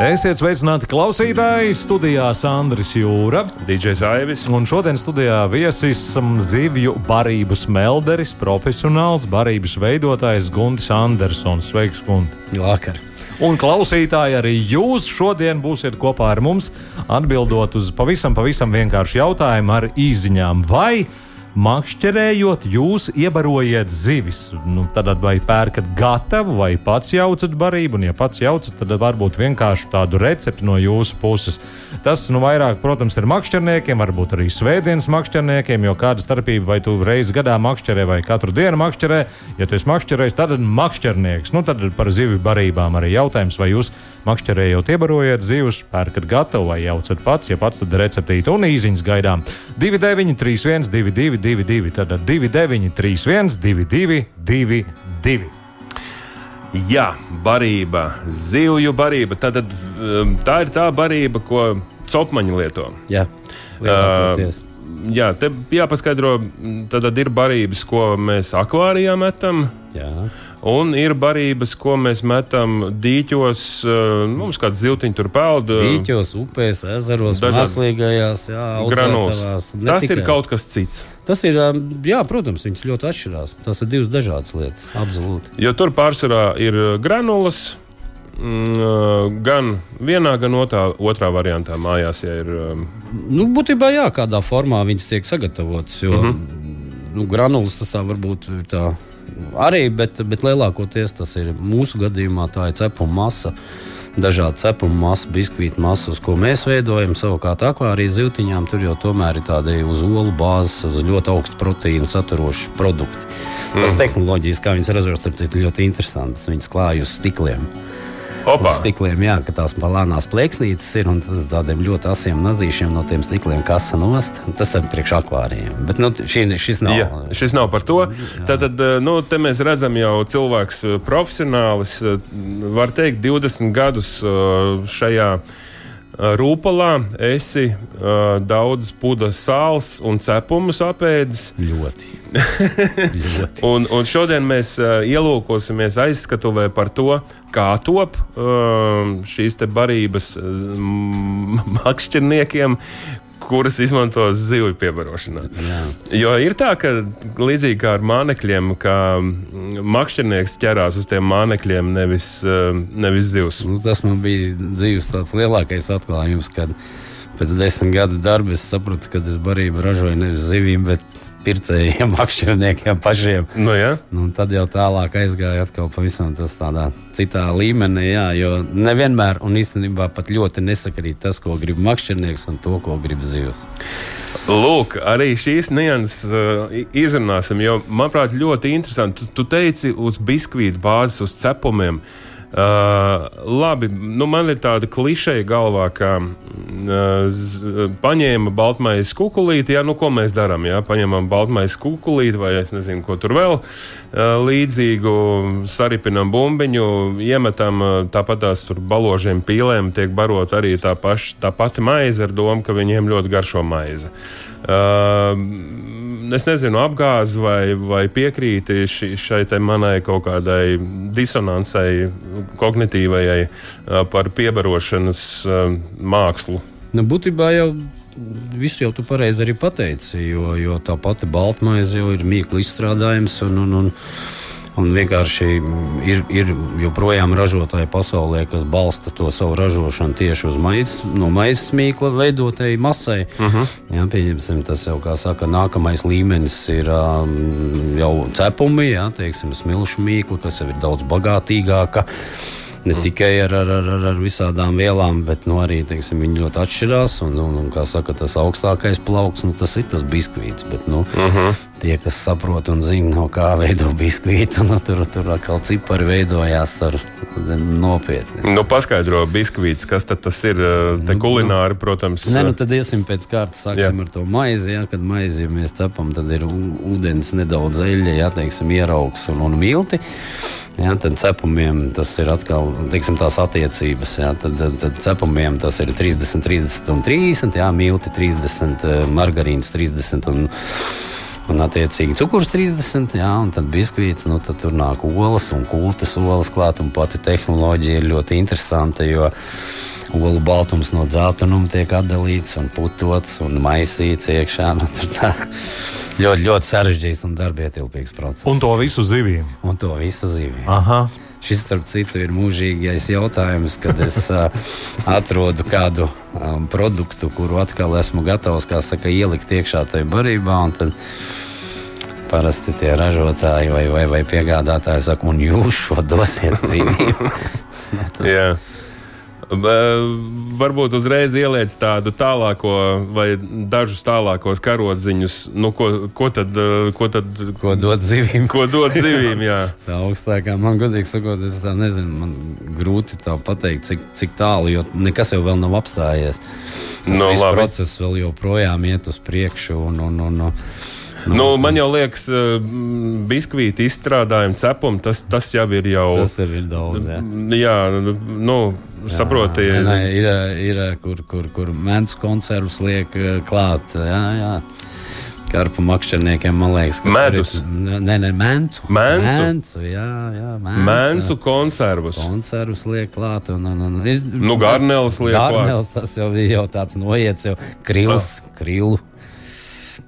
Esiet sveicināti klausītāji! Studijā Sandris Jūra. DJs Aivis. Un šodien studijā viesis um, zivju barības melderis, profesionāls barības veidotājs Guntis Andersons. Sveiks, Gunti! Vakar. Un klausītāji, arī jūs šodien būsiet kopā ar mums, atbildot uz pavisam, pavisam vienkāršu jautājumu ar īziņām. Vai makšķerējot, jūs iebarojat zivis. Nu, tad vai pērkat gatavu, vai pats jaucat barību, un, ja pats jaucat, tad varbūt vienkārši tādu recepti no jūsu puses. Tas, nu, vairāk, protams, ir makšķerniekiem, varbūt arī svētdienas makšķerniekiem, jo kāda starpība, vai tu reizi gadā makšķerē, vai katru dienu makšķerē, ja tu esi makšķerējis, tad makšķernieks. Nu, tad par zivju barībām arī jautājums, vai jūs makšķerējot iebarojat zivs, pērkat gatavu vai jaucat pats, ja pats tad receptīti un īziņas gaidām. 29, 31, 22. 222, tad 29, 31, 22, 22. Jā, barība, zivju barība. Tad, um, tā ir tā barība, ko copmaņi lieto. Jā, lielākoties. Uh, jā, te jāpaskaidro, tad ir barības, ko mēs akvārijā metam. Jā. Un ir barības, ko mēs metam dīķos. Uh, mums kāds ziltiņš tur peld. Dīķos, upēs, ezeros, mākslīgajās, jā, granos. Tas ir kaut kas cits. Tas ir, um, jā, protams, viņas ļoti atšķirās. Tas ir divas dažādas lietas. Absolūti. Jo tur pārsvarā ir granulas. Mm, gan vienā, gan otrā, otrā variantā mājās, ja ir. Um, Nu, būtībā, jā, kādā formā viņas tiek sagatavotas. Jo mm -hmm. nu, granulas tas tā varbūt ir tā arī, bet, bet lielākoties tas ir mūsu gadījumā tā ir cepuma masa. Dažādi cepuma masa, biskvīta masa, uz ko mēs veidojam. Savukārt, akvārijas zīltiņām tur jau tomēr ir tādi uz olu bāzes, uz ļoti augstu proteīnu saturoši produkti. Tas mm. tehnoloģijas, kā viņas ražo, ir ļoti interesants. Viņas klāj uz stikliem. Opa. Stikliem, jā, ka tās palānās plēksnītes ir un tādiem ļoti asiem nazīšiem no tiem stikliem kasa nost. Tas ir priekš akvārijiem. Bet nu, šī, šis nav. Jā, šis nav par to. Tad, nu, te mēs redzam jau cilvēks profesionālis, var teikt, 20 gadus šajā rūpalā esi uh, daudz pudas sāls un cepumus apēdis. Ļoti. Ļoti. un, un šodien mēs uh, ielūkosimies aizskatuvē par to, kā top uh, šīs barības makšķerniekiem, kuras izmanto zivju piebarošanā. Jā. Jo ir tā, ka līdzīgi kā ar mānekļiem, ka makšķernieks ķerās uz tiem mānekļiem, nevis, eh, nevis zivs. Nu, tas man bija dzīves tāds lielākais atklājums, kad pēc desmit gadu darba es sapratu, ka es barību ražoju nevis zivīm, bet pircējiem, makšķerniekiem pašiem. Nu, ja? nu, tad jau tālāk aizgāja atkal pavisam tādā citā līmenī. Jā, jo nevienmēr un īstenībā pat ļoti nesakrīt tas, ko grib makšķernieks un to, ko grib zivs. Lūk, arī šīs nianses uh, izrunāsim, jo, manuprāt, ļoti interesanti. Tu, tu teici uz biskvītu bāzes, uz cepumiem. Uh, Uh, labi, nu man ir tāda klišeja galvā, ka uh, z, paņēma baltmaiņas kukurūzu. Ja, nu, ko mēs darām? Ja? Paņemam baltmaiņas kukurūzu vai es nezinu, ko tur vēl uh, līdzīgu, saripinam bumbiņu, iemetam uh, tāpat tās baložiem pīlēm, tiek barot arī tā, paš, tā pati maize ar domu, ka viņiem ļoti garšo maize. Uh, es nezinu, apgāzi vai, vai piekrīti šai manai kaut kādai disonancei, kognitīvajai par piebarošanas mākslu. Nu, būtībā jau visu jau tu pareizi arī pateici, jo, jo tā pati baltmaize jau ir mīkla izstrādājums. Un, un, un, Un vienkārši ir, ir joprojām ražotāji pasaulē, kas balsta to savu ražošanu tieši uz maizes, no maizes mīkla veidotai masai. Uh -huh. jā, pieņemsim, tas jau, kā saka, nākamais līmenis ir um, jau cepumi, jā, teiksim, smilšu mīkla, kas jau ir daudz bagātīgāka. Ne mm. tikai ar, ar, ar, ar, visādām vielām, bet nu, arī teiksim, viņi ļoti atšķirās. Un, un, un, kā saka, tas augstākais plauks, nu, tas ir tas biskvīts. Bet, nu, mm -hmm. Tie, kas saprot un zina, no kā veido biskvītu, nu, tur, tur atkal cipari veidojās tur nopietni. Nu, paskaidro biskvīts, kas tas ir. Te nu, kulināri, protams. Nē, nu tad iesim pēc kārtas, sāksim jā. ar to maizi. Jā, kad maizi ja mēs cepam, tad ir ūdens, nedaudz eļļa, jā, teiksim, ieraugs un, un milti. Ja, tad cepumiem tas ir atkal teiksim, tās attiecības. Ja, tad, tad, tad cepumiem tas ir 30, 30 un 30, jā, milti 30, eh, margarīns 30 un, un attiecīgi cukurs 30, jā, un tad biskvīts, nu tad tur nāk olas un kultas olas klāt, un pati tehnoloģija ir ļoti interesanta, jo olu baltums no dzeltenuma tiek atdalīts un putots un maisīts iekšā. Nu, tā, ļoti, ļoti sarežģīts un darbietilpīgs process. Un to visu zivīm. Un to visu zivīm. Aha. Šis, starp citu, ir mūžīgais jautājums, kad es uh, atrodu kādu um, produktu, kuru atkal esmu gatavs saka, ielikt iekšā tajā barībā. Tad parasti tie ražotāji vai, vai, vai piegādātāji saka, un jūs šo dosiet zivīm. yeah. Varbūt uzreiz ieliec tādu tālāko vai dažus tālākos karodziņus. Nu, ko, ko tad, ko tad ko dot zivīm? Ko dot zivīm jā. tā augstākā man godīgi sakot, es tā nezinu. Man grūti tā pateikt, cik, cik tālu, jo nekas jau vēl nav apstājies. Tas no, process vēl joprojām iet uz priekšu. Un, un, un, un, Nu, nu, man jau liekas, eh, biskvīti izstrādājumi, cepumi, tas, tas jau ir jau. Tas ir daudz. Jā, jā nu, saproti. Jā, nē, ir, ir kur, kur, kur mēnesi konservus liek eh, klāt. Jā, jā. Karpu makšķerniekiem, man liekas, ka medus. Nē, nē, mēncu. Mēncu. mēncu jā, jā, mēncu. mēncu konservus. Konservus liek klāt. Un, un, un, ir, nu, garnēls liek klāt. Garnēls tas jau bija jau tāds noiets, jau krils, krilu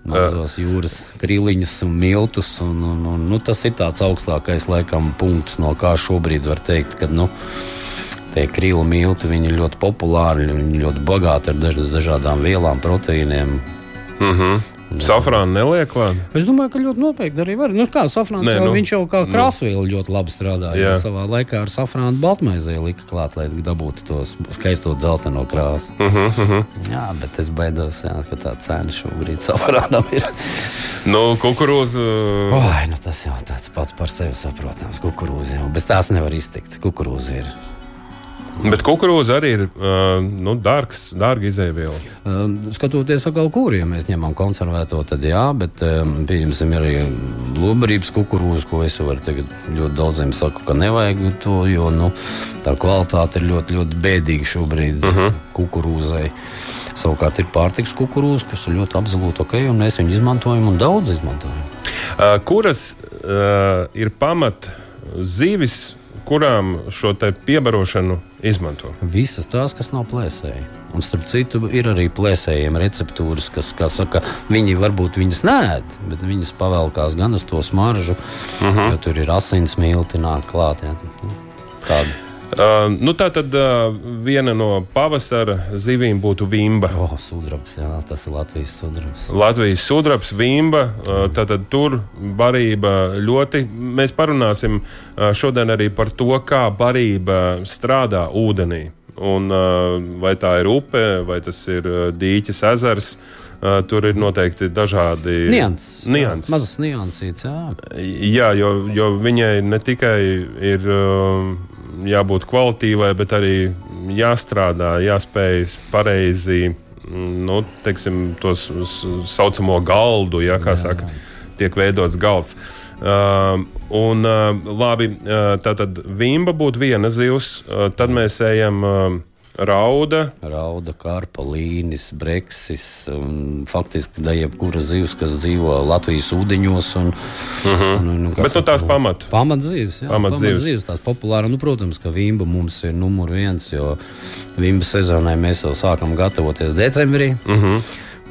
mazos jūras krīliņus un miltus. Un, un, un, nu, tas ir tāds augstākais laikam, punkts, no kā šobrīd var teikt, ka nu, tie krīlu milti ir ļoti populāri, viņi ļoti bagāti ar daž, dažādām vielām, proteīniem. Mm -hmm. Safrānu neliek klāt? Es domāju, ka ļoti nopietni arī var. Nu, kā safrāns Nē, jau, nu, viņš jau kā nu. krāsvielu ļoti labi strādāja. Savā laikā ar safrānu baltmaizē lika klāt, lai dabūtu to skaisto dzelteno krāsu. Uh -huh, uh -huh. Jā, bet es baidos, jā, ka tā cena šobrīd safrānam ir. nu, kukurūza. Oi, nu tas jau tāds pats par sevi saprotams. Kukurūza jau bez tās nevar iztikt. Kukurūza ir Bet kukurūza arī ir uh, nu, dārgs, dārga izēviela. Uh, skatoties, atkal, kur ja mēs ņemam konservēto, tad jā, bet um, pieņemsim arī lobarības kukurūzu, ko es varu tagad ļoti daudziem saku, ka nevajag to, jo nu, tā kvalitāte ir ļoti, ļoti bēdīga šobrīd uh mhm. -huh. kukurūzai. Savukārt ir pārtiks kukurūza, kas ir ļoti absolūti ok, un mēs viņu izmantojam un daudz izmantojam. Uh, kuras uh, ir pamat zivis? Kurām šo piebarošanu izmanto? Visas tās, kas nav plēsēji. Un starp citu, ir arī plēsējiem receptūras, kas, kā saka, viņi varbūt viņas nēd, bet viņas pavēlkās gan uz to smaržu, uh mhm. -huh. jo tur ir asins milti nāk klāt. Jā. Tāda. Uh, nu, tā tad uh, viena no pavasara zivīm būtu vimba. Oh, sudrabs, jā, tas ir Latvijas sudrabs. Latvijas sudrabs, vimba. Uh, tātad tur barība ļoti. Mēs parunāsim uh, šodien arī par to, kā barība strādā ūdenī. Un, uh, vai tā ir upe, vai tas ir uh, dīķis, ezers. Uh, tur ir noteikti dažādi nianses. Nians. Mazas niansītas, jā. Jā, jo, jo viņai ne tikai ir. Uh, jābūt kvalitīvai, bet arī jāstrādā, jāspēj pareizi nu, teiksim, tos saucamo galdu, ja, kā jā, saka, tiek veidots galds. Uh, un, uh, labi, uh, tā tad vimba būtu viena zivs, uh, tad mēs ejam. Uh, Rauda. Rauda, karpa, līnis, breksis. Faktiski da jebkura zivs, kas dzīvo Latvijas ūdeņos. Un, uh -huh. un, un, Bet nu, tās pamat. Pamat zivs, jā. Pamat, pamat zivs. zivs tās populāra. Nu, protams, ka vimba mums ir numur viens, jo vimba sezonai mēs jau sākam gatavoties decembrī. Uh -huh.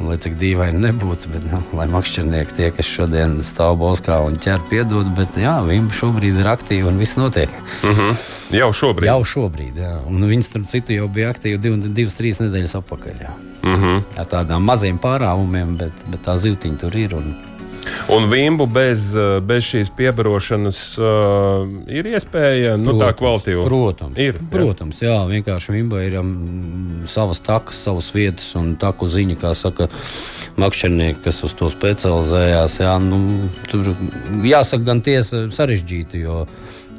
Lai cik dīvaini nebūtu, bet nu, lai makšķernieki tie, kas šodien stāv Boskā un ķer piedod, bet jā, viņi šobrīd ir aktīvi un viss notiek. Mm -hmm. Jau šobrīd. Jau šobrīd, jā. Un viņi, starp citu, jau bija aktīvi div, divas, trīs nedēļas atpakaļ. Jā. Mm -hmm. Ar tādām maziem pārāvumiem, bet, bet tā zīltiņa tur ir. Un... Un vimbu bez, uh, bez šīs piebarošanas uh, ir iespēja, nu tā kvalitīva. Protams, ir. protams jā, vienkārši vimba ir um, savas takas, savas vietas un taku ziņa, kā saka makšķernieki, kas uz to specializējās. Jā, nu, tur jāsaka gan tiesa sarežģīti, jo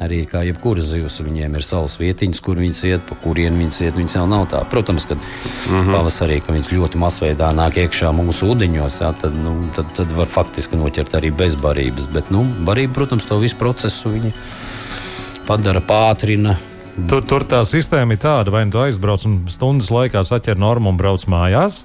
Arī kā jebkura zivs, viņiem ir savas vietiņas, kur viņas iet, pa kurien viņas iet. Viņas jau nav tā. Protams, ka mm -hmm. pavasarī, kad viņas ļoti masveidā nāk iekšā mūsu ūdeņos, jā, tad, nu, tad, tad var faktiski noķert arī bez barības. Bet nu, barība, protams, to visu procesu padara, pātrina. Tur, tur tā sistēma ir tāda, vai nu aizbrauc un stundas laikā saķer normu un brauc mājās.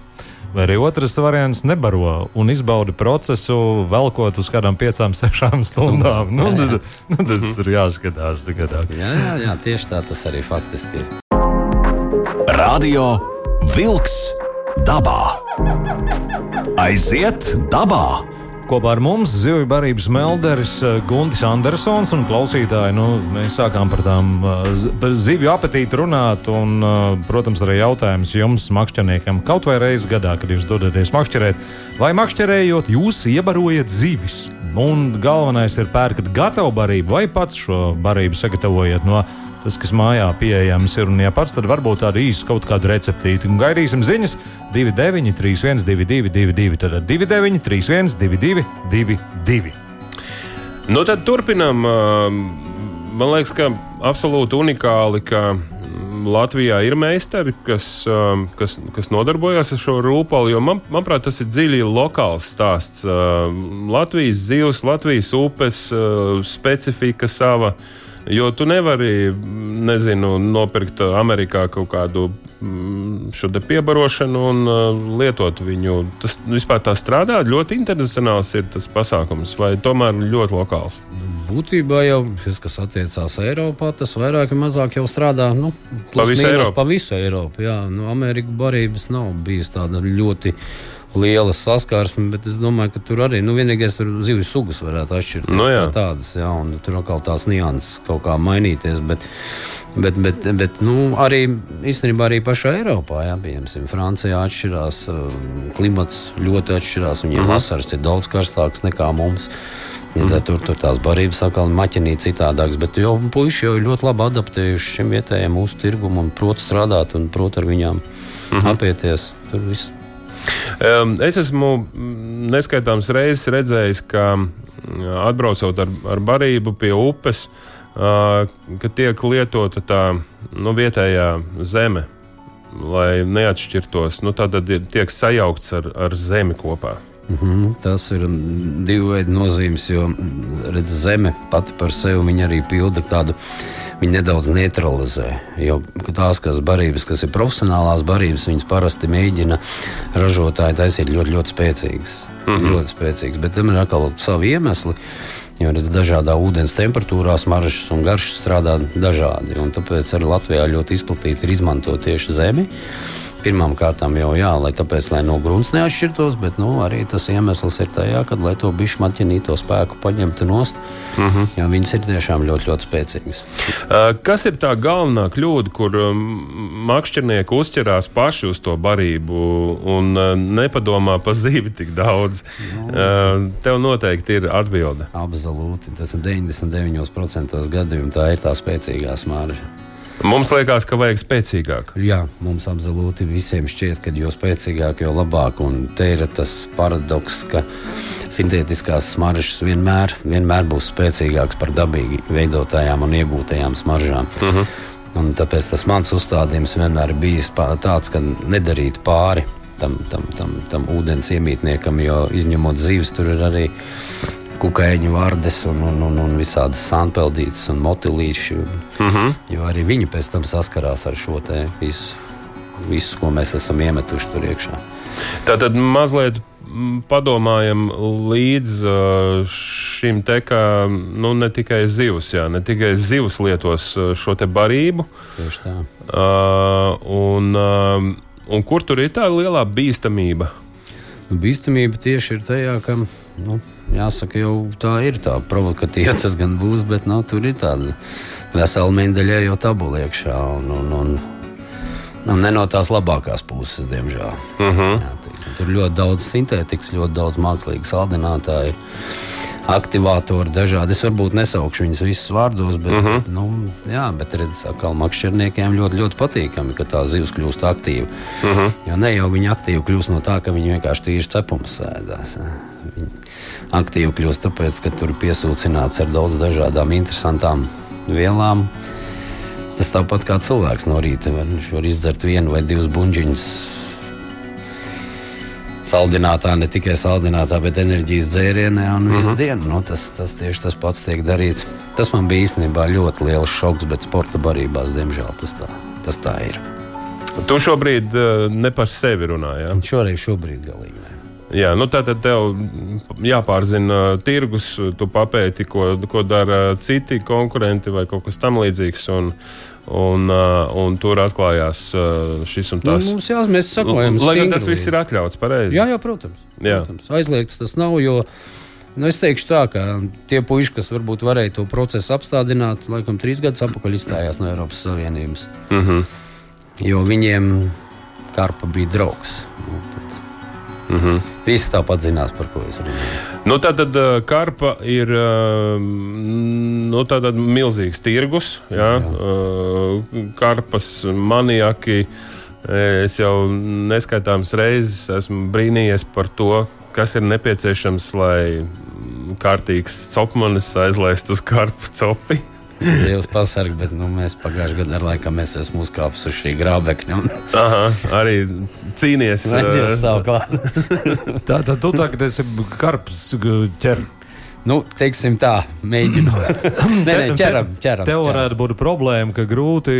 Vai arī otrs variants - nebaro un izbaudi procesu, velkot uz kādām piecām, sešām stundām. Nu, jā, jā. Tad, nu, tad mhm. tur jāskatās. Jā, jā, jā, tieši tā tas arī faktiski ir. Radio Wolks dabā. Aiziet dabā! Kopā ar mums zivju barības melderis eh, Guntis Andersons un klausītāji. Nu, mēs sākām par tām uh, zivju apetīti runāt. Un, uh, protams, arī jautājums jums, makšķerniekam, kaut vai reizi gadā, kad jūs dodaties makšķerēt, vai makšķerējot, jūs iebarojat zivis. Un galvenais ir pērkat gatavu barību vai pats šo barību sagatavojat no tas, kas mājā pieejams ir. Un, ja pats, tad varbūt tādu īsu kaut kādu receptīti. Un gaidīsim ziņas 29, 31, 22, 22. Tad 29, 31, 22, 22. Nu, tad turpinām. Man liekas, ka absolūti unikāli, ka Latvijā ir meistari, kas, kas, kas nodarbojas ar šo rūpalu. Man, manuprāt, tas ir dziļi lokāls stāsts. Latvijas zivs, Latvijas upes, specifika sava. Jo tu nevari, nezinu, nopirkt Amerikā kaut kādu mm, šo piebarošanu un uh, lietot viņu. Tas vispār tā strādā. Ļoti internacionāls ir tas pasākums, vai tomēr ļoti lokāls. Būtībā jau tas, kas attiecās Eiropā, tas vairāk vai mazāk jau strādā nu, pa visu Eiropu. Pa visu Eiropu jā, nu, Amerikas barības nav bijusi tāda ļoti liela saskarsme, bet es domāju, ka tur arī nu, vienīgais tur zivju sugas varētu atšķirties. No, nu jā. tādas, jā, un tur atkal tās nianses kaut kā mainīties. Bet, bet, bet, bet nu, arī īstenībā arī pašā Eiropā, jā, piemēram, Francijā atšķirās um, klimats ļoti atšķirās. Viņiem mm -hmm. vasaras ir daudz karstāks nekā mums. Līdz ar to tur, tur tās barības atkal maķinīt citādākas, bet jau puiši jau ir ļoti labi adaptējuši šim vietējiem mūsu tirgumam un prot strādāt un prot ar viņām mm -hmm. apieties. Tur viss Es esmu mm, neskaitāms reizes redzējis, ka mm, atbraucot ar, ar barību pie upes, ka tiek lietota tā nu, vietējā zeme, lai neatšķirtos. Nu, tad tiek sajaukts ar, ar zemi kopā. Mm -hmm, tas ir divu veidu nozīmes, jo redz, zeme pati par sevi arī pilda tādu viņi nedaudz neutralizē. Jo tās, kas, barības, kas ir profesionālās barības, viņas parasti mēģina ražotāji taisīt ļoti, ļoti spēcīgas. Mm -hmm. Ļoti spēcīgas, bet tam ir atkal savi iemesli. Jo redz, dažādā ūdens temperatūrā smaržas un garšas strādā dažādi. Tāpēc arī Latvijā ļoti izplatīti ir izmantot tieši zemi. Pirmām kārtām jau jā, lai tāpēc, lai no grunts neatšķirtos, bet nu, arī tas iemesls ir tajā, ka, lai to bišu maķinīto spēku paņemtu nost, mm -hmm. jo viņas ir tiešām ļoti, ļoti spēcīgas. Kas ir tā galvenā kļūda, kur makšķernieki uzķerās paši uz to barību un nepadomā pa zīvi tik daudz? Nu, uh, tev noteikti ir atbilde. Absolūti, tas ir 99% gadījumu tā ir tā spēcīgā smarža. Mums liekas, ka vajag spēcīgāk. Jā, mums absolūti visiem šķiet, ka jo spēcīgāk, jo labāk. Un te ir tas paradoks, ka sintētiskās smaržas vienmēr, vienmēr būs spēcīgākas par dabīgi veidotājām un iegūtajām smaržām. Uh mhm. -huh. Un tāpēc tas mans uzstādījums vienmēr bijis tāds, ka nedarīt pāri tam, tam, tam, tam ūdens iemītniekam, jo izņemot zīves, tur ir arī kukaiņu vārdes un, un, un, un visādas sānpeldītas un motilīši. Mm -hmm. Jo arī viņi pēc tam saskarās ar šo visu, visu, ko mēs esam iemetuši tur iekšā. Tā tad mazliet padomājam līdz šim te, ka nu, ne tikai zivs, jā, ne tikai zivs lietos šo te barību. Tieši tā. Uh, un, uh, un kur tur ir tā lielā bīstamība? Nu, bīstamība tieši ir tajā, ka nu, jāsaka, jau tā ir tā provokatīva. Tas gan būs, bet nu, tur ir tāda vesela mēneša jau tabula iekšā. Un, un, un, Nu, ne no tās labākās puses, diemžēl. Uh Mhm. -huh. Jā, teiksim, tur ļoti daudz sintētikas, ļoti daudz mākslīgu saldinātāju, aktivātori dažādi. Es varbūt nesaukšu viņus visus vārdos, bet, uh Mhm. -huh. nu, jā, bet redz, atkal makšķerniekiem ļoti, ļoti patīkami, ka tā zivs kļūst aktīva. Uh Mhm. -huh. Jo ne jau viņi aktīvi kļūst no tā, ka viņi vienkārši tīri cepumus sēdās. Aktīvi kļūst tāpēc, ka tur piesūcināts ar daudz dažādām interesantām vielām. Tas tāpat kā cilvēks no rīta. Viņš var izdzert vienu vai divus buļbuļsaktas. Saldinātā, ne tikai saldinātā, bet enerģijas dzērienē un visu uh -huh. dienu. Nu, tas, tas tieši tas pats tiek darīts. Tas man bija īstenībā ļoti liels šoks, bet sporta barībās, diemžēl, tas tā, tas tā ir. Tu šobrīd uh, ne par sevi runā. Ja? Šoreiz šobrīd galīgi. Ne. Jā, nu tā tad tev jāpārzina tirgus, tu papēti, ko, ko dara citi konkurenti vai kaut kas tamlīdzīgs. Un, un, uh, un tur atklājās uh, šis un Nu, tas. mums jāsaka, mēs sakojam, Lai gan tas viss ir atļauts pareizi. Jā, jā, protams. Jā. protams. Aizliegts tas nav. Jo, nu, es teikšu tā, ka tie puiši, kas varbūt varēja to procesu apstādināt, laikam trīs gadus atpakaļ izstājās no Eiropas Savienības. Mm -hmm. Jo viņiem karpa bija draugs. Tad Mm -hmm. Visi tāpat zinās, par ko es runāju. Nu, tā tad uh, karpa ir uh, nu, tātad milzīgs tirgus. Jā? Uh, karpas maniaki. Es jau neskaitāmas reizes esmu brīnījies par to, kas ir nepieciešams, lai mm, kārtīgs copmanis aizlaistu uz karpu copi. Dievs pasarg, bet nu, mēs pagājušajā gadā laikam mēs esam uzkāpuši uz šī grābekļa. un- Aha, arī klāt. Tā tad tu tagad esi karps g- ķer. Nu, teiksim tā, mēģinot. Nē, nē, ķeram, ķeram. Tev varētu būt problēma, ka grūti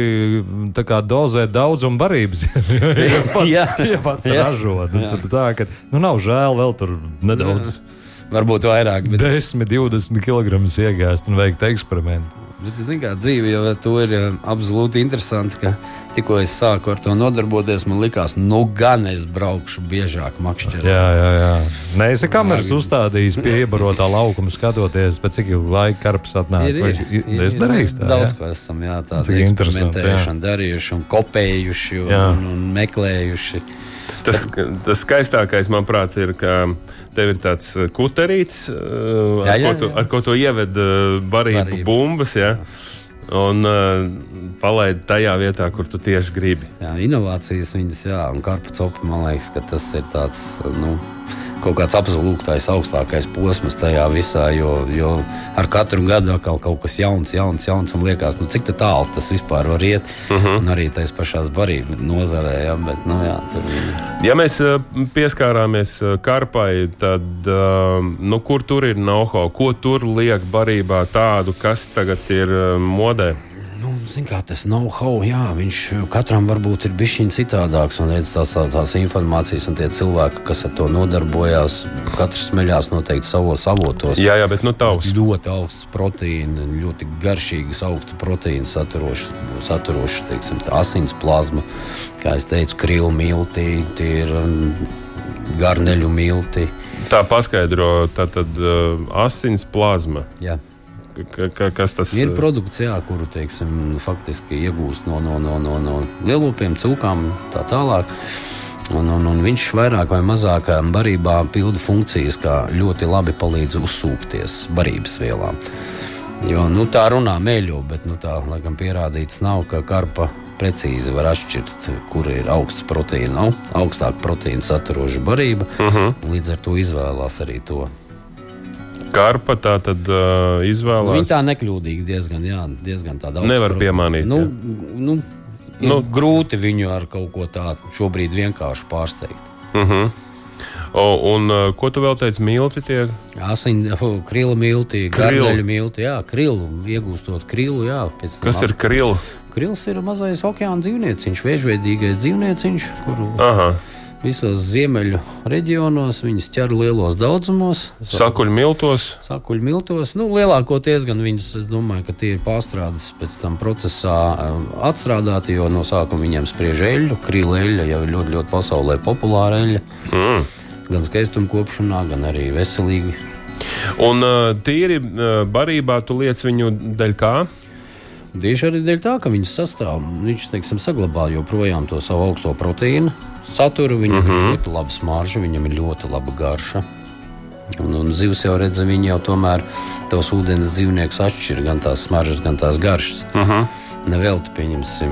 dozēt daudzumu barības. ja pats, Jā. ja pats Jā. ražot. Nu, tā, ka, nu, nav žēl vēl tur nedaudz. Varbūt vairāk, bet 10, 20 kg iegāzt un veikt eksperimentu. Bet, zin, kā, dzīve jau to ir absolūti interesanti. ka Tikko es sāku ar to nodarboties, man likās, nu gan es braukšu biežāk makšķerēt. Jā, jā, jā. Nē, es esmu kameras uzstādījis pie iebarotā laukuma, skatoties, pēc cik ilga laika karps atnāk. Ir, ir, es- ir, Es darīju tā. Daudz jā? ko esam jā, tādu eksperimentējuši, un darījuši, un kopējuši un, un, un meklējuši. Tas, tas skaistākais, manuprāt, ir, ka tev ir tāds uh, kuterīts, uh, Jā, ar, jā, ko tu, jā. ar ko tu ieved uh, barību Barību. bumbas. Ja? Un uh, palaidi tajā vietā, kur tu tieši gribi. Jā, inovācijas viņas, jā, un karpa copi, man liekas, ka tas ir tāds, nu, kaut kāds absolūtais augstākais posms tajā visā, jo, jo ar katru gadu atkal kaut kas jauns, jauns, jauns, un liekas, nu, cik tā tālu tas vispār var iet, uh Mhm. -huh. un arī tais pašās barību nozarē, jā, bet, nu, jā, tur. Ja mēs uh, pieskārāmies uh, karpai, tad uh, nu, kur tur ir know-how, ko tur liek barībā tādu, kas tagad ir modē? Nu, zin kā tas know-how, jā, viņš katram varbūt ir bijis citādāks. Un redz tās, tās informācijas, un tie cilvēki, kas ar to nodarbojās, katrs smeļās noteikti savos avotos. Jā, jā, bet nu tavs. Ļoti augsts proteīns, ļoti garšīgs, augstu proteīnu saturošs, saturošs teiksim, asins plazma, kā jau teicu, krilu milti, tie ir um, garneļu milti. Tā paskaidro, tā tad uh, asins plazma. Jā. Ka, ka, kas tas Ir produkts, jā, kuru teiksim, faktiski iegūst no, no, no, no, no lielopiem, cūkām tā tālāk. Un, un, un viņš vairāk vai mazāk barībā pilda funkcijas, kā ļoti labi palīdz uzsūkties barības vielām. Jo, nu, tā runā mēļo, bet nu, tā laikam pierādīts nav, ka karpa precīzi var atšķirt, kur ir augsts proteīna, nav augstāk proteīna saturoša barība. Uh -huh. Līdz ar to izvēlās arī to. Karpa, tā tad uh, izvēlās. Viņa tā nekļūdīgi diezgan, jā, diezgan tāda Nevar pro- piemānīt, Nu, nu, Nu. nu, grūti viņu ar kaut ko tādu šobrīd vienkārši pārsteigt. Uh -huh. o, un uh, ko tu vēl teici? Milti tie Asiņu, krilu milti, Krilu. gardeļu milti, jā, krilu, iegūstot krilu, jā. Kas ir krila? Krils ir mazais okeāna dzīvnieciņš, vēžveidīgais dzīvnieciņš, kuru Aha, visos ziemeļu reģionos viņas ķer lielos daudzumos. sakuļu miltos. Sakuļu miltos. Nu, lielākoties gan viņas, es domāju, ka tie ir pārstrādes pēc tam procesā um, atstrādāti, jo no sākuma viņiem spriež eļļu. Krīla eļļa jau ir ļoti, ļoti pasaulē populāra eļļa. Mm. Gan skaistuma kopšanā, gan arī veselīgi. Un uh, tīri uh, barībā tu liec viņu dēļ kā? Tieši arī dēļ tā, ka viņas sastāv, viņš teiksim, saglabā joprojām to savu augsto proteīnu saturu. Viņam mm -hmm. ir ļoti laba smarža, viņam ir ļoti laba garša. Un, un zivs jau redz, viņi jau tomēr tos ūdens dzīvniekus atšķir gan tās smaržas, gan tās garšas. Uh -huh. Nevelti pieņemsim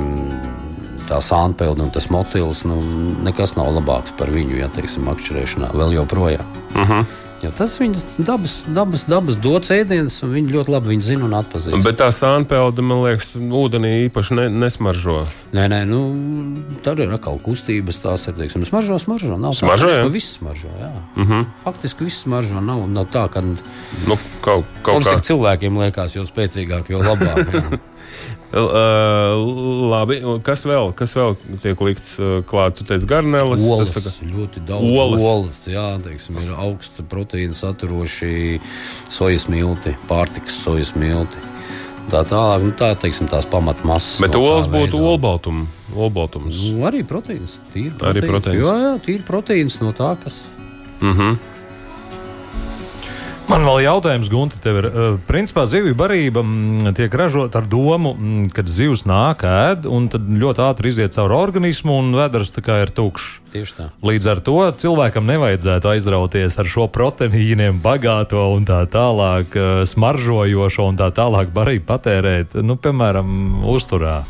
tā sānpelde un tas motils, nu, nekas nav labāks par viņu, ja teiksim, makšķerēšanā vēl joprojām. Uh -huh. Jo tas viņas dabas, dabas, dabas dots ēdiens, un viņi ļoti labi viņu zina un atpazīst. Bet tā sānpelde, man liekas, ūdenī īpaši ne, nesmaržo. Nē, nē, nu, tur ir atkal kustības. Tās ir, teiksim, smaržo, smaržo. Nav smaržo, tā, ka viss smaržo. Jā. Uh -huh. Faktiski viss smaržo. Nav, nav tā, ka nu, kaut, kaut mums kā... cilvēkiem liekas, jo spēcīgāk, jo labāk. Labi, kas vēl, kas vēl tiek likts klāt? Tu teici, garneles. Olas, kā... ļoti daudz olas. olas jā, teiksim, ir augsta proteīna saturoši sojas milti, pārtikas sojas milti. Tā tālāk, nu, tā teiksim, tās pamatmasas. Bet no olas būtu olbaltums. Olbaltums. Nu, arī proteīns. Tīri proteīns. Arī proteīns. Jā, jā, tīri proteīns no tā, kas. Mhm. Uh -huh. Man vēl jautājums, Gunte, tev ir. Uh, principā zivju barība mm, tiek ražota ar domu, mm, kad zivs nāk ēd, un tad ļoti ātri iziet cauri organismu, un veders tā kā ir tukšs. Tieši tā. Līdz ar to cilvēkam nevajadzētu aizrauties ar šo proteīniem bagāto un tā tālāk uh, smaržojošo un tā tālāk barību patērēt, nu, piemēram, uzturā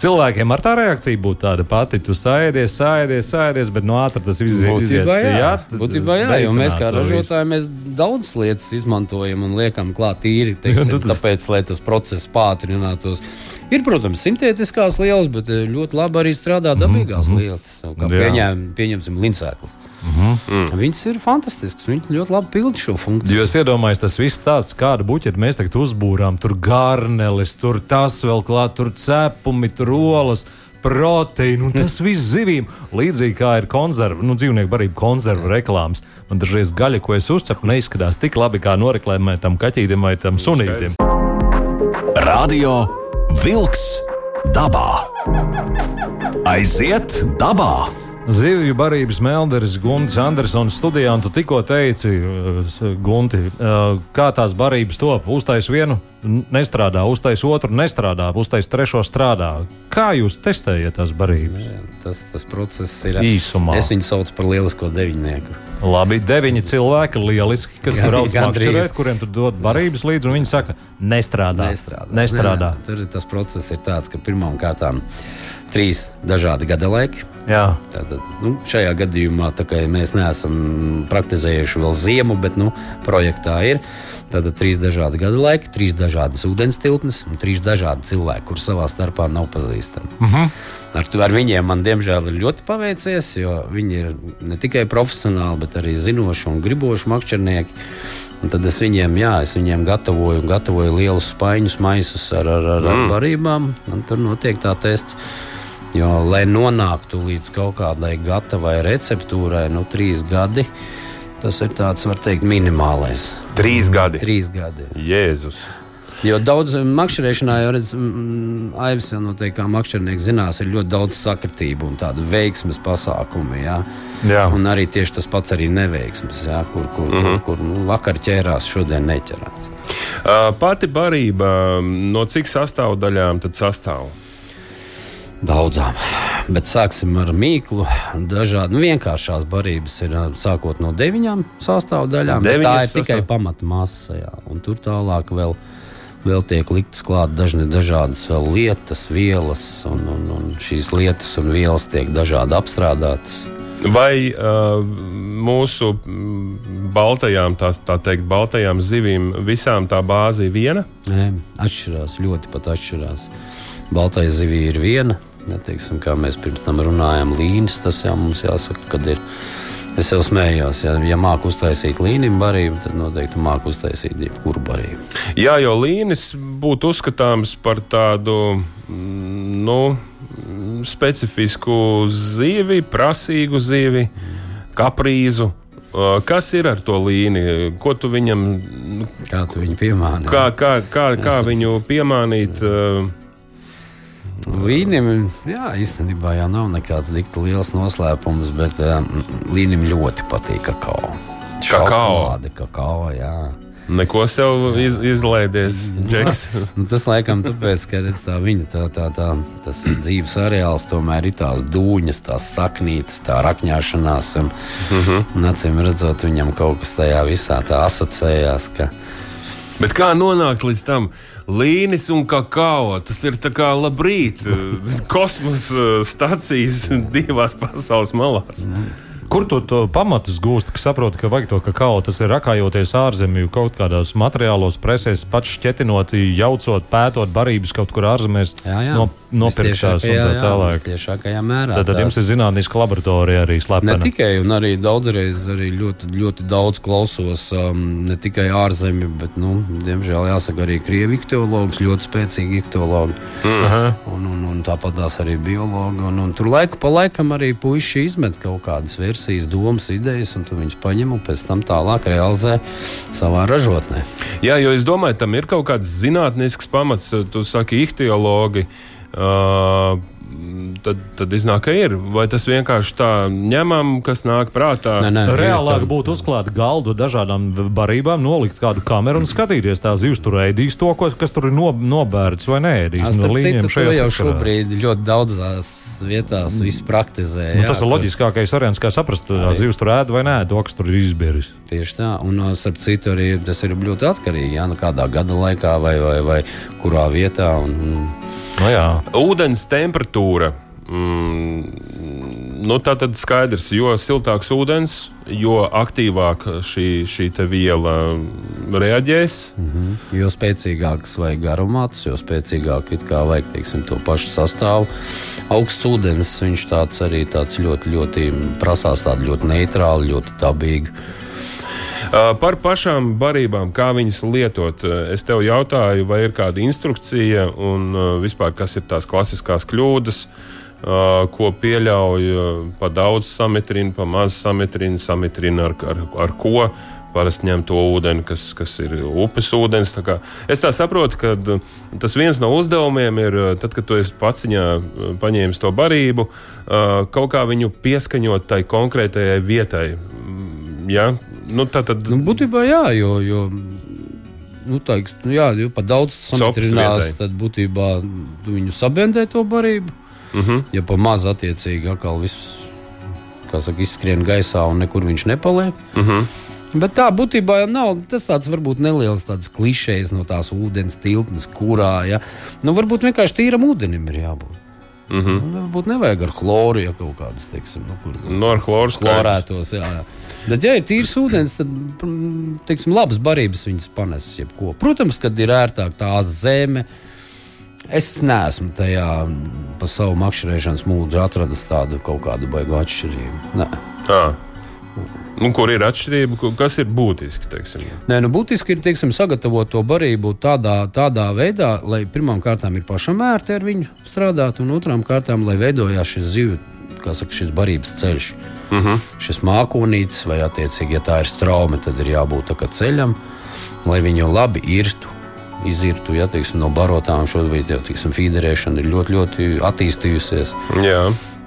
cilvēkiem ar tā reakcija būtu tāda pati. Tu sēdies, sēdies, sēdies, bet no ātras tas viss iziet. Jā, jā, būtībā jā, jo mēs kā ražotāji mēs daudz lietas izmantojam un liekam klāt tīri, teiksim, tas... tāpēc, lai tas process pātrinātos. Ir, protams, sintētiskās lielas, bet eh, ļoti labi arī strādā dabīgās mm -hmm. lietas, kā pieņem, pieņemsim lincēklis. Mm -hmm. Viņas ir fantastiskas. Viņas ļoti labi pilda šo funkciju. Jūs iedomājaties, tas viss tāds, kāda buķeta mēs tagad uzbūrām. Tur garnelis, tur tas vēl klāt, tur cepumi, tur olas proteīnu, un tas viss zivīm. Līdzīgi kā ir konserva, nu, dzīvnieku barība konserva reklāmas. Man dažreiz gaļa, ko es uzcepu, neizskatās tik labi kā noreklāmētam kaķītim vai tam sunītim. Radio Vilks dabā. Aiziet dabā! Zivju barības melderis Gunts Andersons studijā, un tu tikko teici, uh, Gunti, uh, kā tās barības top. Uztais vienu nestrādā, uztais otru nestrādā, uztais trešo strādā. Kā jūs testējat tās barības? Tas, tas process ir īsumā. Es viņu saucu par lielisko deviņnieku. Labi, deviņi cilvēki, lieliski, kas brauc makšķerēt, kuriem tu dod barības līdzi, un viņi saka, nestrādā. Nestrādā. nestrādā. Nē, tur tas process ir tāds, ka pirmām kārtām trīs dažādi gada laiki. Jā. Tātad, nu, šajā gadījumā mēs neesam praktizējuši vēl ziemu, bet nu, projektā ir. Tātad trīs dažādi gada laiki, trīs dažādas ūdens tilpnes un trīs dažādi cilvēki, kuriem savā starpā nav pazīstami. Uh -huh. ar, ar viņiem man, diemžēl, ir ļoti paveicies, jo viņi ir ne tikai profesionāli, bet arī zinoši un griboši makšķernieki. Un tad es viņiem, jā, es viņiem gatavoju, gatavoju lielus spaiņus, maisus ar, ar, ar, ar mm. barībām, un tur notiek tā tests. Jo, lai nonāktu līdz kaut kādai gatavai receptūrai, nu, trīs gadi, tas ir tāds, var teikt, minimālais. Trīs gadi. Trīs gadi. Jēzus. Jo daudz makšķerēšanā jau redz, Aivis jau noteikti kā makšķernieks zinās, ir ļoti daudz sakritību un tādu veiksmes pasākumu. Jā. Jā. Un arī tieši tas pats arī neveiksmes, jā, kur, kur, mm -hmm. kur, kur nu, vakar ķērās, šodien neķerās. Uh, pati barība, no cik sastāvdaļām tad sastāv? Daudzām. Bet sāksim ar mīklu. Dažādi nu, vienkāršās barības ir sākot no deviņām sastāvdaļām. Tā ir tikai pamatmasa. Jā, un tur tālāk vēl, vēl tiek liktas klāt dažne, dažādas lietas, vielas, un, un, un šīs lietas un vielas tiek dažādi apstrādātas. Vai uh, mūsu baltajām, tā, tā teikt, baltajām zivīm visām tā bāze ir viena? Nē, atšķirās, ļoti pat atšķirās. Baltais zivī ir viena, neteiksim, kā mēs pirms tam runājām, līnijas. Tas jau mums jāsaka, kad ir. Es jau smējos, ja, ja māku uztaisīt līniju barību, tad noteikti māku uztaisīt jebkuru barību. Jā, jo līnijas būtu uzskatāms par tādu, nu, specifisku zīvi, prasīgu zīvi, kaprīzu. Kas ir ar to līniju? Ko tu viņam? Kā tu viņu piemāni? Kā, kā, kā, kā viņu piemānīt? Līnim, jā, īstenībā jau nav nekāds dikti liels noslēpums, bet um, līnim ļoti patīk kakao. Kakao. kakao, jā. Neko sev iz, izlaidies, Džeks. Nu, tas laikam tāpēc, ka redz, tā viņa tā, tā, tā, tas dzīves areāls tomēr ir tās dūņas, tās saknītes, tā rakņāšanās. Un, mm -hmm. un acīm redzot, viņam kaut kas tajā visā tā asociējās. Ka, Bet kā nonākt līdz tam? Līnis un kakao. Tas ir kā labrīt, kosmosa stācijas divās pasaules malās. Kur tu to pamatus gūsti, ka saproti, ka vajag to kakao? Tas ir rakājoties ārzemju kaut kādos materiālos, presēs, pats šķetinot, jaucot, pētot barības kaut kur ārzemēs, Jā, jā. no, nopirkšās un tā tālāk. Tiešākajā mērā. Tad, tad tā- jums ir zinātniska laboratorija arī Ne slepena. tikai, un arī daudzreiz arī ļoti, ļoti daudz klausos um, ne tikai ārzemju, bet, nu, diemžēl, jāsaka, arī krievi ikteologs, ļoti spēcīgi ikteologi. Un, un, un tāpat tās arī biologi. Un, un tur laiku pa laikam arī puiši izmet kaut kādas versijas, domas, idejas, un tu viņus paņem un pēc tam tālāk realizē savā ražotnē. Jā, jo es domāju, tam ir kaut kāds zinātnisks pamats. Tu saki, ihtiologi. Uh, tad, tad iznāk, ka ir. Vai tas vienkārši tā ņemam, kas nāk prātā? Nē, nē, ir Reālāk tā- būtu uzklāt galdu dažādām barībām, nolikt kādu kameru un skatīties, tā zivs tur ēdīs to, kas tur ir no, nobērts vai nē. Starp citu, to jau šobrīd ļoti daudzās vietās viss praktizē. Nu, jā, tas ir ka- loģiskākais variants, kā saprast, Arī. zivs tur ēd vai nē, to, kas tur ir izbēris. Tieši tā, un starp citu, arī tas ir ļoti atkarīgi no nu, kādā gada laikā vai, vai, vai kurā vietā. Un, un, Nu, jā. Ūdens temperatūra. Mm, nu, tā tad skaidrs, jo siltāks ūdens, jo aktīvāk šī, šī viela reaģēs. jo spēcīgāks vai garumāts, jo spēcīgāk vajag teiksim, to pašu sastāvu. Augsts ūdens, viņš tāds arī tāds ļoti, ļoti prasās tādu ļoti neitrālu, ļoti dabīgu. Par pašām barībām, kā viņas lietot. Es tev jautāju, vai ir kāda instrukcija un vispār kas ir tās klasiskās kļūdas, uh, ko pieļauj uh, pa daudz sametrina, pa maz sametrina, sametrina ar, ar, ar ko. Parasti ņem to ūdeni, kas, kas ir upes ūdens. Tā kā Es tā saprotu, ka uh, tas viens no uzdevumiem ir, uh, tad, kad tu esi paciņā uh, paņēmis to barību, uh, kaut kā viņu pieskaņot tai konkrētajai vietai. Mm, Ja? Nu, tā tad Nu, būtībā jā, jo. jo Nu, tā, nu, jā, jau par daudz vietai. tad būtībā viņu sabendē to barību. Uh -huh. Ja pa maz attiecīgi atkal viss, kā saka, izskrien gaisā un nekur viņš nepaliek. Uh -huh. Bet tā būtībā jau nav tas tāds varbūt neliels klišejs no tās ūdens tilpnes, kurā, ja. Nu, varbūt vienkārši tīram ūdenim ir jābūt. Uh -huh. Nu, varbūt nevajag ar chloru, ja kaut kādas, teiksim, nu, kur No ar chloru chlorētos. Jā, jā. Bet, ja ir tīrs ūdens, tad, mm, teiksim, labas barības viņas panes jebko. Protams, kad ir ērtāk tā zeme. Es neesmu tajā pa savu makšķerēšanas mūdzi atradis tādu kaut kādu baigu atšķirību. Nē. Tā. Nu, kur ir atšķirība? Kas ir būtiski? Teiksim? Nē, nu, būtiski ir teiksim, sagatavot to barību tādā, tādā veidā, lai pirmām kārtām ir pašam ērti ar viņu strādāt, un otrām kārtām, lai veidojās šis zivs, kā saka, šis barības ceļš. Uh -huh. Šis mākonītis, vai attiecīgi, ja tā ir straume, tad ir jābūt tā kā ceļam, lai viņu labi irtu. Izirtu, ja teiksim, no barotām šobrīd jau teiksim, fīderēšana ir ļoti, ļoti attīstījusies. Jā.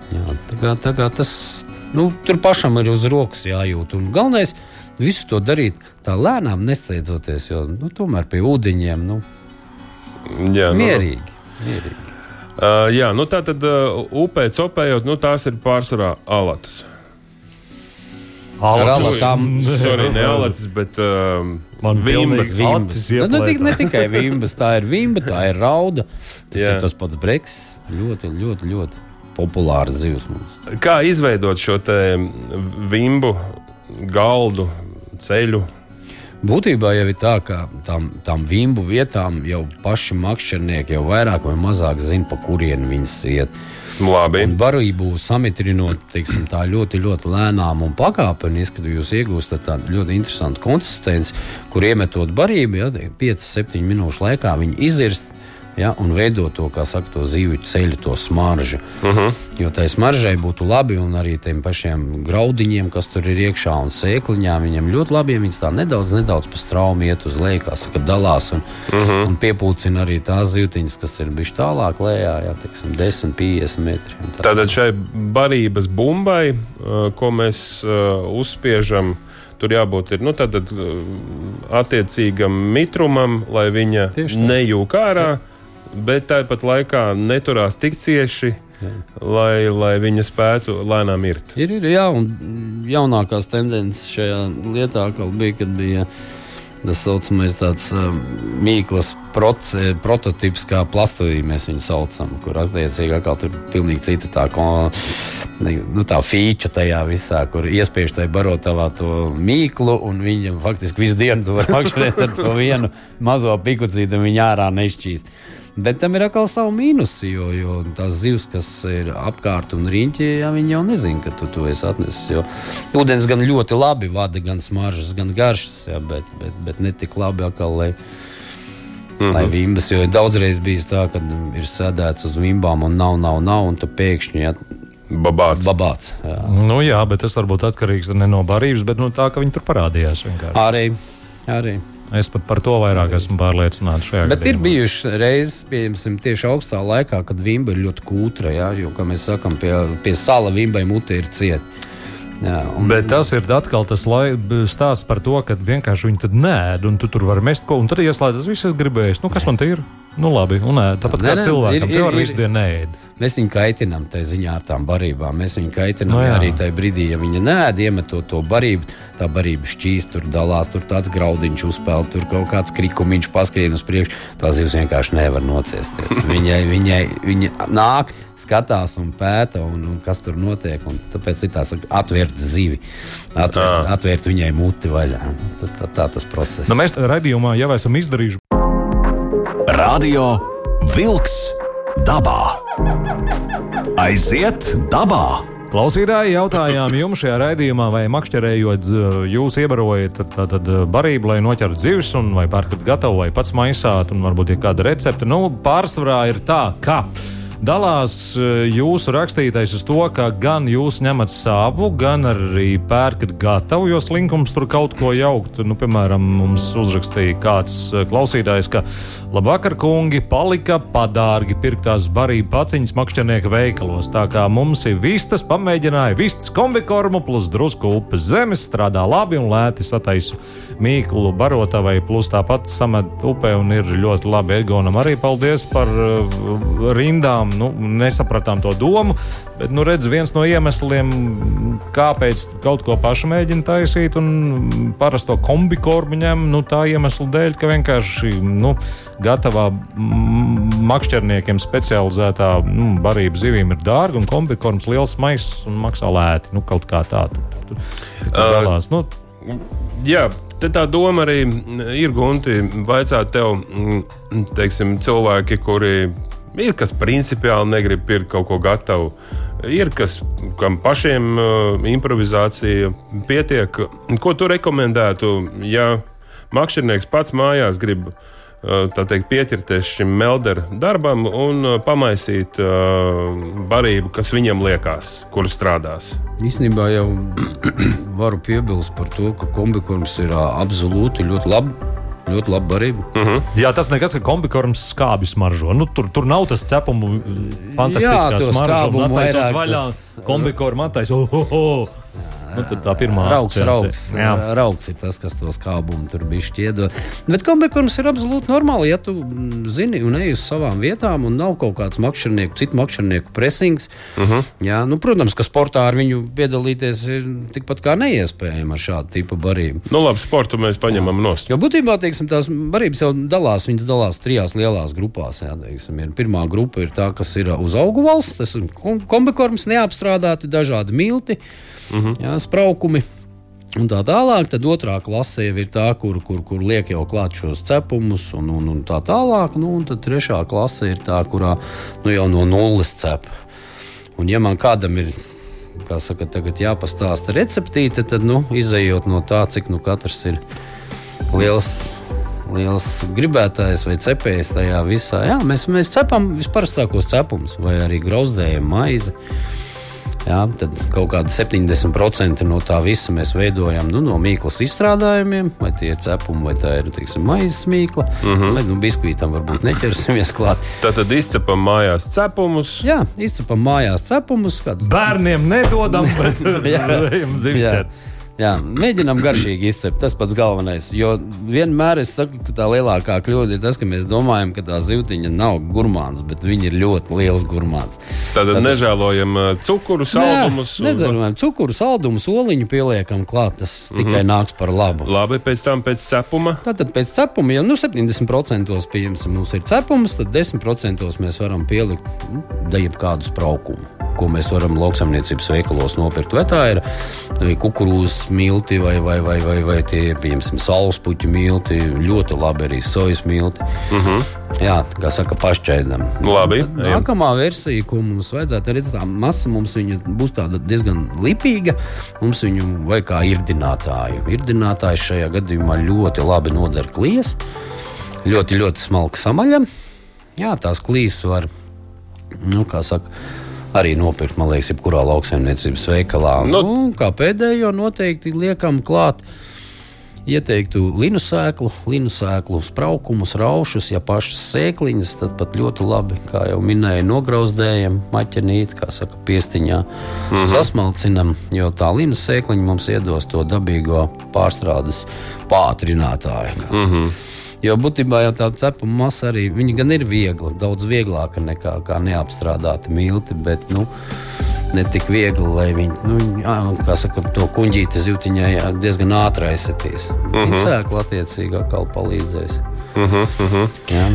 Jā, tā kā, tā kā tas nu, tur pašam ir uz rokas jājūt. Un galvenais ir visu to darīt tā lēnām, nesteidzoties, jo nu, tomēr pie ūdeņiem nu, Jā, nu, mierīgi. mierīgi. Uh, jā, nu tā tad uh, upē copējot, nu tās ir pārsvarā alatas. Ar alatām. Sorry, ne alatas, bet uh, Man vimbas. acis Nu, ne, tik, ne tikai vimbas, tā ir vimba, tā ir rauda. Tas Jā. ir tas pats breks. Ļoti, ļoti, ļoti populārs zivs mums. Kā izveidot šo te vimbu, galdu, ceļu? Būtībā jau ir tā, ka tam, tam vimbu vietām jau paši makšķernieki jau vairāk vai mazāk zina, pa kurien viņas iet. Labi. Un barību samitrinot teiksim, tā ļoti, ļoti lēnām un pakāpeniski, tad jūs iegūstat tādu ļoti interesantu konsistenci, kur iemetot barību, ja 5-7 minūšu laikā viņi izirst. Ja, un veidot to, kā saka, to zivju ceļu, to smaržu. Uh -huh. Jo tai smaržai būtu labi, un arī tiem pašiem graudiņiem, kas tur ir iekšā, un sēkliņām, viņam ļoti labi, ja viņas tā nedaudz, nedaudz pa straumi iet uz leju, kā saka, dalās un, uh -huh. un piepūcina arī tās zivtiņas, kas ir bijušas tālāk lejā, ja, teiksim, 10, 50 metri. tā. Tātad šai barības bumbai, ko mēs uzspiežam, Tur jābūt ir, nu, tātad, attiecīgam mitrumam, lai viņa nejūk ārā, bet tāpat laikā neturās tik cieši, lai, lai viņa spētu lēnām irt. Ir, ir, jā, un jaunākās tendences šajā lietā bija, kad bija tas saucamais tāds um, mīklas proce, prototyps, kā plastilī mēs viņu saucam, kur attiecīgi atkal tur ir pilnīgi cita tā, ko, nu, tā feature tajā visā, kur iespiež tai barotavā to mīklu, un viņa faktiski visu dienu tu vari makšķerēt ar to vienu mazo pikucīti, un viņa ārā nešķīst. Bet tam ir atkal savu mīnusu, jo, jo tās zivs, kas ir apkārt un riņķī, ja viņi jau nezina, ka tu to esi atnesis. Jo ūdens gan ļoti labi vada, gan smaržas, gan garšas, ja, bet, bet, bet ne tik labi atkal, lai, mm -hmm. lai vimbas. Jo daudzreiz bijis tā, ka ir sēdēts uz vimbām un nav, nav, nav, un tu pēkšņi ja, Babāts. babāts. Jā. Nu, jā, bet tas varbūt atkarīgs ne no barības, bet no tā, ka viņi tur parādījās. Vienkārši. Arī, arī. Es pat par to vairāk esmu pārliecināts Bet ir gadījumā. bijušas reizes, pieņemsim, tieši augstā laikā, kad vimba ir ļoti kūtra. Jā, jo, kā mēs sakām, pie, pie sala vimbai mute ir cieta. Jā, un, Bet tas ir atkal tas lai- stāsts par to, ka vienkārši viņi tad nē, un tu tur vari mest ko, un tad ieslēdzas viss, kas gribēs. Nu, kas man te ir? Nu, labi, un tāpat Nē, kā cilvēkam, ar visu dienu nē. Mēs viņu kaitinām tajā ziņā ar tām barībām. Mēs viņu kaitinām Nu no, jā. arī tajā brīdī, ja viņa nēd, iemetot to barību. Tā barība šķīst, tur dalās, tur tāds graudiņš uzpeld, tur kaut kāds krikumiņš paskrien uz priekšu. Tā zivs vienkārši nevar nociesties. Viņai, viņai viņa nāk, skatās un pēta, un, un kas tur notiek. un Tāpēc ir tā saka, atvērt zivi, atvērt, atvērt viņai muti vaļā. Tā, tā, tā tas process. Nu, mēs redzējumā jau esam izdarījuši. Radio Wolks dabā. Aiziet dabā! Klausītāji jautājām jums šajā raidījumā, vai makšķerējot, z- jūs iebarojat tad, tad barību, lai noķertu zivis, vai pērkat gatavu, vai pats maisāt, un varbūt ir kāda recepte. Nu, pārsvarā ir tā, ka dalās e, jūsu rakstītais uz to, ka gan jūs ņemat savu, gan arī pērkat gatavu, jo slinkums tur kaut ko jaukt. Nu, piemēram, mums uzrakstīja kāds e, klausītājs, ka labvakar, kungi, palika padārgi pirktās barību paciņas makšķernieka veikalos. Tā kā mums ir vistas, pamēģināja vistas kombikormu plus drusku upes zemes, strādā labi un lēti sataisu mīklu barotavai, plus tāpat samet upē un ir ļoti labi. Egonam arī paldies par uh, rindām. Nu, nesapratām to domu, bet nu, redz, viens no iemesliem, kāpēc kaut ko pašu mēģina taisīt un parasto kombikormu ņem, nu, tā iemesla dēļ, ka vienkārši nu, gatavā makšķerniekiem specializētā nu, barība zivīm ir dārga un kombikorms liels maiss un maksā lēti. Nu, kaut kā tā tur, tur, tur, tur Uh, galās. Nu, Jā, tā doma arī ir gunti. Vaicāt tev, mm, teiksim, cilvēki, kuri ir kas principiāli negrib pirkt kaut ko gatavu. Ir kas, kam pašiem uh, improvizācija pietiek. Ko tu rekomendētu, ja makšķernieks pats mājās grib uh, teikt, pieķerties šim melderu darbam un uh, pamaisīt uh, barību, kas viņam liekas, kur strādās? Īstenībā jau varu piebilst par to, ka kombikorms ir absolūti ļoti labi. Ļoti labi barība. Jā, tas nekas, ka kombikorms skābi smaržo. Nu, tur, tur nav tas cepumu fantastiskā Jā, to smarža. skābumu Un attaisot vairāk vaļā kombikormu attaisot. Oh, oh, oh. Nu, tad tā pirmā Raugs, raugs, Jā. raugs ir tas, kas to skābumu tur bija šķiedot. Bet kombikorms ir absolūti normāli, ja tu mm, zini un ej uz savām vietām un nav kaut kāds makšķernieku, citu makšķernieku presings. Uh Mhm. -huh. Jā, nu, protams, ka sportā ar viņu piedalīties ir tikpat kā neiespējami ar šādu tipu barību. Nu, labi, sportu mēs paņemam nost. Jo būtībā teiksim, tās barības jau dalās, viņas dalās trijās lielās grupās. Jā, teiksim, ir. Pirmā grupa ir tā, kas ir uz augu valsts, tas ir kom- kombikorms, neapstrādāti, dažādi milti, uh -huh. jā, spraukumi. Un tā tālāk, tad otrā klase jau ir tā, kur, kur, kur liek jau klāt šos cepumus, un, un, un tā tālāk. Nu, un tad trešā klase ir tā, kurā nu, jau no nulles cep. Un, ja man kādam ir saka, jāpastāsta receptīte, tad nu, izējot no tā, cik nu katrs ir liels. Liels gribētājs vai cepējs tajā visā. Jā, mēs, mēs cepam visparastākos cepumus, vai arī grauzdējam maizi. Jā, tad kaut kāda 70% no tā visa mēs veidojam nu, no mīklas izstrādājumiem, vai tie ir cepumi, vai tā ir teiksim, maizes mīkla. Uh -huh. Vai nu biskvītam varbūt neķersimies klāt. Tātad izcepam mājās cepumus. Jā, izcepam mājās cepumus, kādus Bērniem nedodam, bet Jā. zivs ķert. Jā, mēģinām garšīgi izcept. Tas pats galvenais. Jo vienmēr es saku, ka tā lielākā kļūda ir tas, ka mēs domājam, ka tā zivtiņa nav gurmāns, bet viņa ir ļoti liels gurmāns. Tad nežēlojam uh, cukuru, saldumus. Jā, nedzerojam cukuru, saldumus, oliņu pieliekam klāt. Tas tikai mm -hmm. nāks par labu. Labi, pēc tam pēc cepuma. Tātad pēc cepuma, ja nu, 70% pieņemsim, mums ir cepums, tad 10% mēs varam pielikt nu, daļu kādu spraukumu, ko mēs varam lauksaimniecības veikalos nopirkt. Vai tā ir kukurūzas milti vai, vai, vai, vai, vai tie piemēram saulespuķu milti, ļoti labi arī sojas milti. Mhm. -huh. Jā, kā saka, pašķēdam. Labi, Tad nākamā versija, ko mums vajadzētu redzēt, tā masa mums būs diezgan lipīga. Mums viņu vajag kā irdinātāju. Irdinātājs šajā gadījumā ļoti labi noder klijas, ļoti, ļoti smalka samaļa. Jā, tās klīs var, nu, kā saka, arī nopirkt, man liekas, jebkurā lauksaimniecības veikalā. Nu- Nu, kā pēdējo noteikti liekam klāt. Ieteiktu linu sēklu, linu sēklu spraukumus, raušus, ja pašas sēkliņas, tad pat ļoti labi, kā jau minēju, nograuzdējam, maķenīt, kā saka, piestiņā, mm -hmm. sasmalcinam, jo tā linu sēkliņa mums iedos to dabīgo pārstrādes pātrinātāju. Mm -hmm. Jo būtībā jau tā cepuma masa arī gan ir viegla, daudz vieglāka nekā neapstrādāta milti. Bet, nu, ne tik viegli, lai viņi, nu, jā, kā saka, to kuģīti zivtiņai jā, diezgan ātri aizsitīs. Uh -huh. Viņa sēkla attiecīgi atkal palīdzēs. Uh -huh, uh -huh. Jā.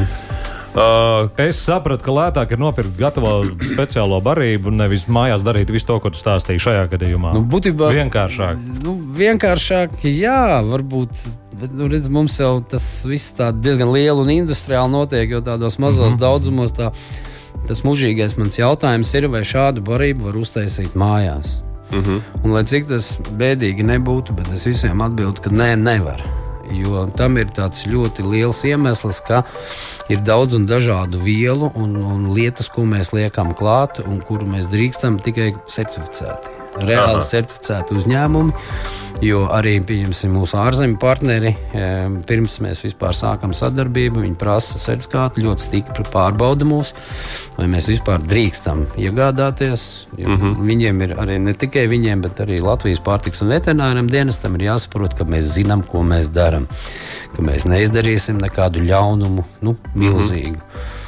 Uh, es sapratu, ka lētāk ir nopirkt gatavo speciālo barību, nevis mājās darīt visu to, ko tu stāstīji šajā gadījumā. Nu, būtībā vienkāršāk. Nu, vienkāršāk, jā, varbūt. Bet, nu, redz, mums jau tas viss diezgan liela un industriāli notiek, jo tādos mazos mm -hmm. daudzumos tā, tas mūžīgais mans jautājums ir, vai šādu barību var uztaisīt mājās. Mm -hmm. Un, lai cik tas bēdīgi nebūtu, bet es visiem atbildu, ka nē, nevar. Jo tam ir tāds ļoti liels iemesls, ka ir daudz un dažādu vielu un, un lietas, ko mēs liekam klāt un kuru mēs drīkstam tikai certificēti. Reāli Aha. certificēti uzņēmumi, jo arī mūsu ārzemju partneri, pirms mēs vispār sākam sadarbību, viņi prasa certifikātu, ļoti stingri pārbauda mūs, vai mēs vispār drīkstam iegādāties. Mm -hmm. Viņiem ir arī ne tikai viņiem, bet arī Latvijas pārtiks un veterināram dienestam ir jāsaprot, ka mēs zinām, ko mēs darām, ka mēs neizdarīsim nekādu ļaunumu, nu, milzīgu. Mm -hmm.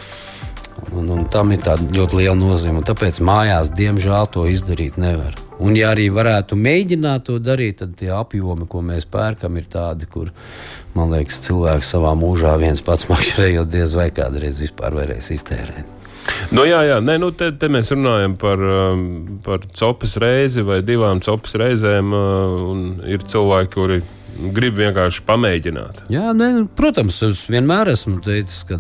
Un, un tam ir ļoti liela nozīme. Tāpēc mājās, diemžēl, to izdarīt nevar. Un, ja arī varētu mēģināt to darīt, tad tie apjomi, ko mēs pērkam, ir tādi, kur, man liekas, cilvēks savā mūžā viens pats makšķerējot, diez vai kādreiz vispār varēs iztērēt. Nu, jā, jā. Nē, nu, te, te mēs runājam par, um, par copas reizi vai divām copas reizēm. Uh, ir cilvēki, kuri grib vienkārši pamēģināt. Jā, ne, protams, es vienmēr esmu teicis, ka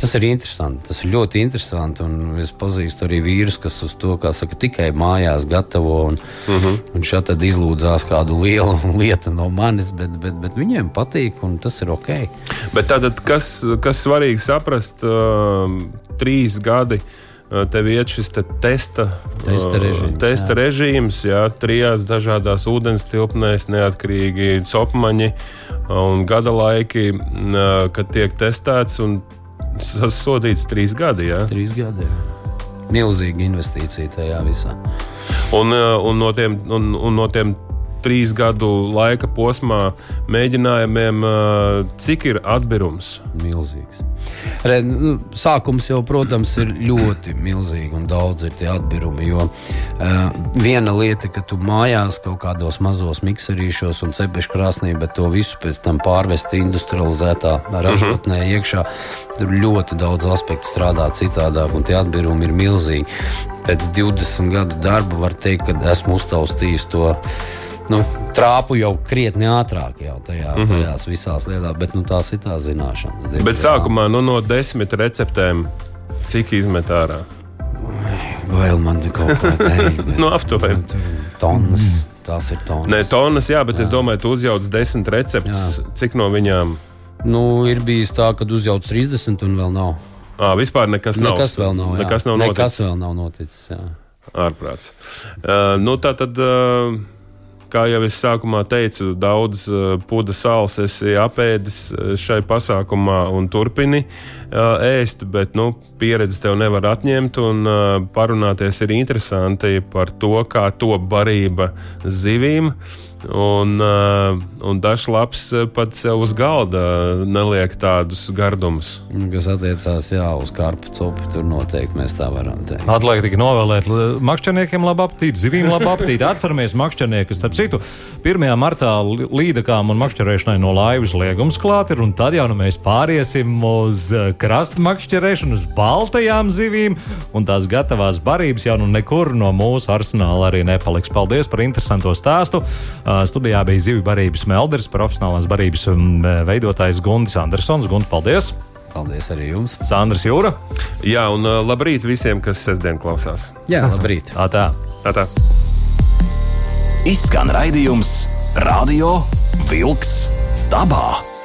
Tas ir interesanti. Tas ir ļoti interesanti. Es pazīstu arī vīrus, kas uz to saka, tikai mājās gatavo. Un, uh -huh. un šādi izlūdzās kādu lielu lietu no manis, bet, bet, bet viņiem patīk un tas ir ok. Bet tātad, kas, kas svarīgi saprast, uh, trīs gadi. Tev ir šis te testa, testa režīms, testa jā. režīms jā, trijās dažādās ūdens tilpnēs, neatkarīgi copmaņi un gada laiki, kad tiek testēts. Sasodīts trīs gadi. Jā. Trīs gadi. Jā. Milzīga investīcija tajā visā. Un, un, no tiem, un, un no tiem trīs gadu laika posmā mēģinājumiem, cik ir atbirums? Milzīgs. Re, nu, sākums jau, protams, ir ļoti milzīgs un daudz ir tie atbirumi. Jo uh, viena lieta, ka tu mājās kaut kādos mazos mikserīšos un cepešu krāsnī, bet to visu pēc tam pārvest industrializētā ražotnē uh -huh. iekšā, tur ļoti daudz aspektu strādā citādāk, un tie atbirumi ir milzīgi. Pēc 20 gadu darba var teikt, ka esmu uztaustījis to nu, trāpu jau krietni ātrāk jau tajā, mm -hmm. tajās visās lietās, bet nu, tās ir tās zināšanas. Bet sākumā nu, no desmit receptēm, cik izmet ārā? Vēl man kaut kā teikt. no nu, aptuveni. Tonnas. Mm. Tās ir tonnas. Nē, tonnas, jā, bet jā. es domāju, tu uzjauc desmit receptes. Jā. Cik no viņām? Nu, ir bijis tā, ka uzjauc 30 un vēl nav. À, vispār nekas, nekas nav. Vēl nav jā. nekas nav nekas noticis. vēl nav noticis. Jā. Ārprāts. Uh, nu, tā tad. Uh, Kā jau es sākumā teicu, daudz uh, puda sāls esi apēdis uh, šai pasākumā un turpini uh, ēst, bet nu, pieredzi tev nevar atņemt. Un parunāties ir interesanti par to, kā to barība zivīm. Un, uh, un dažs labs uh, pat sev uz galda neliek tādus gardumus. Kas attiecās jā, uz karpu cupu, tur noteikti mēs tā varam teikt. Atliek tikai novēlēt makšķerniekiem labu apetīti, zivīm labu apetīti. Atceramies makšķerniekus, starp citu, 1. martā līdakām un makšķerēšanai no laivas liegums klāt ir, un tad jau nu mēs pāriesim uz eh, krasta makšķerēšanu, uz baltajām zivīm, un tās gatavās barības jau nu nekur no mūsu arsenāla arī nepaliks. Paldies par interesanto stāstu. Studijā bija zivju barības melders, profesionālās barības um, veidotājs Gundis Andersons. Gundi, paldies! Paldies arī jums. Sandrs Jūra. Jā, un labrīt visiem, kas sestdien klausās. Jā, labrīt. Tā tā. Tā tā. Izskan raidījums Radio Wolks dabā.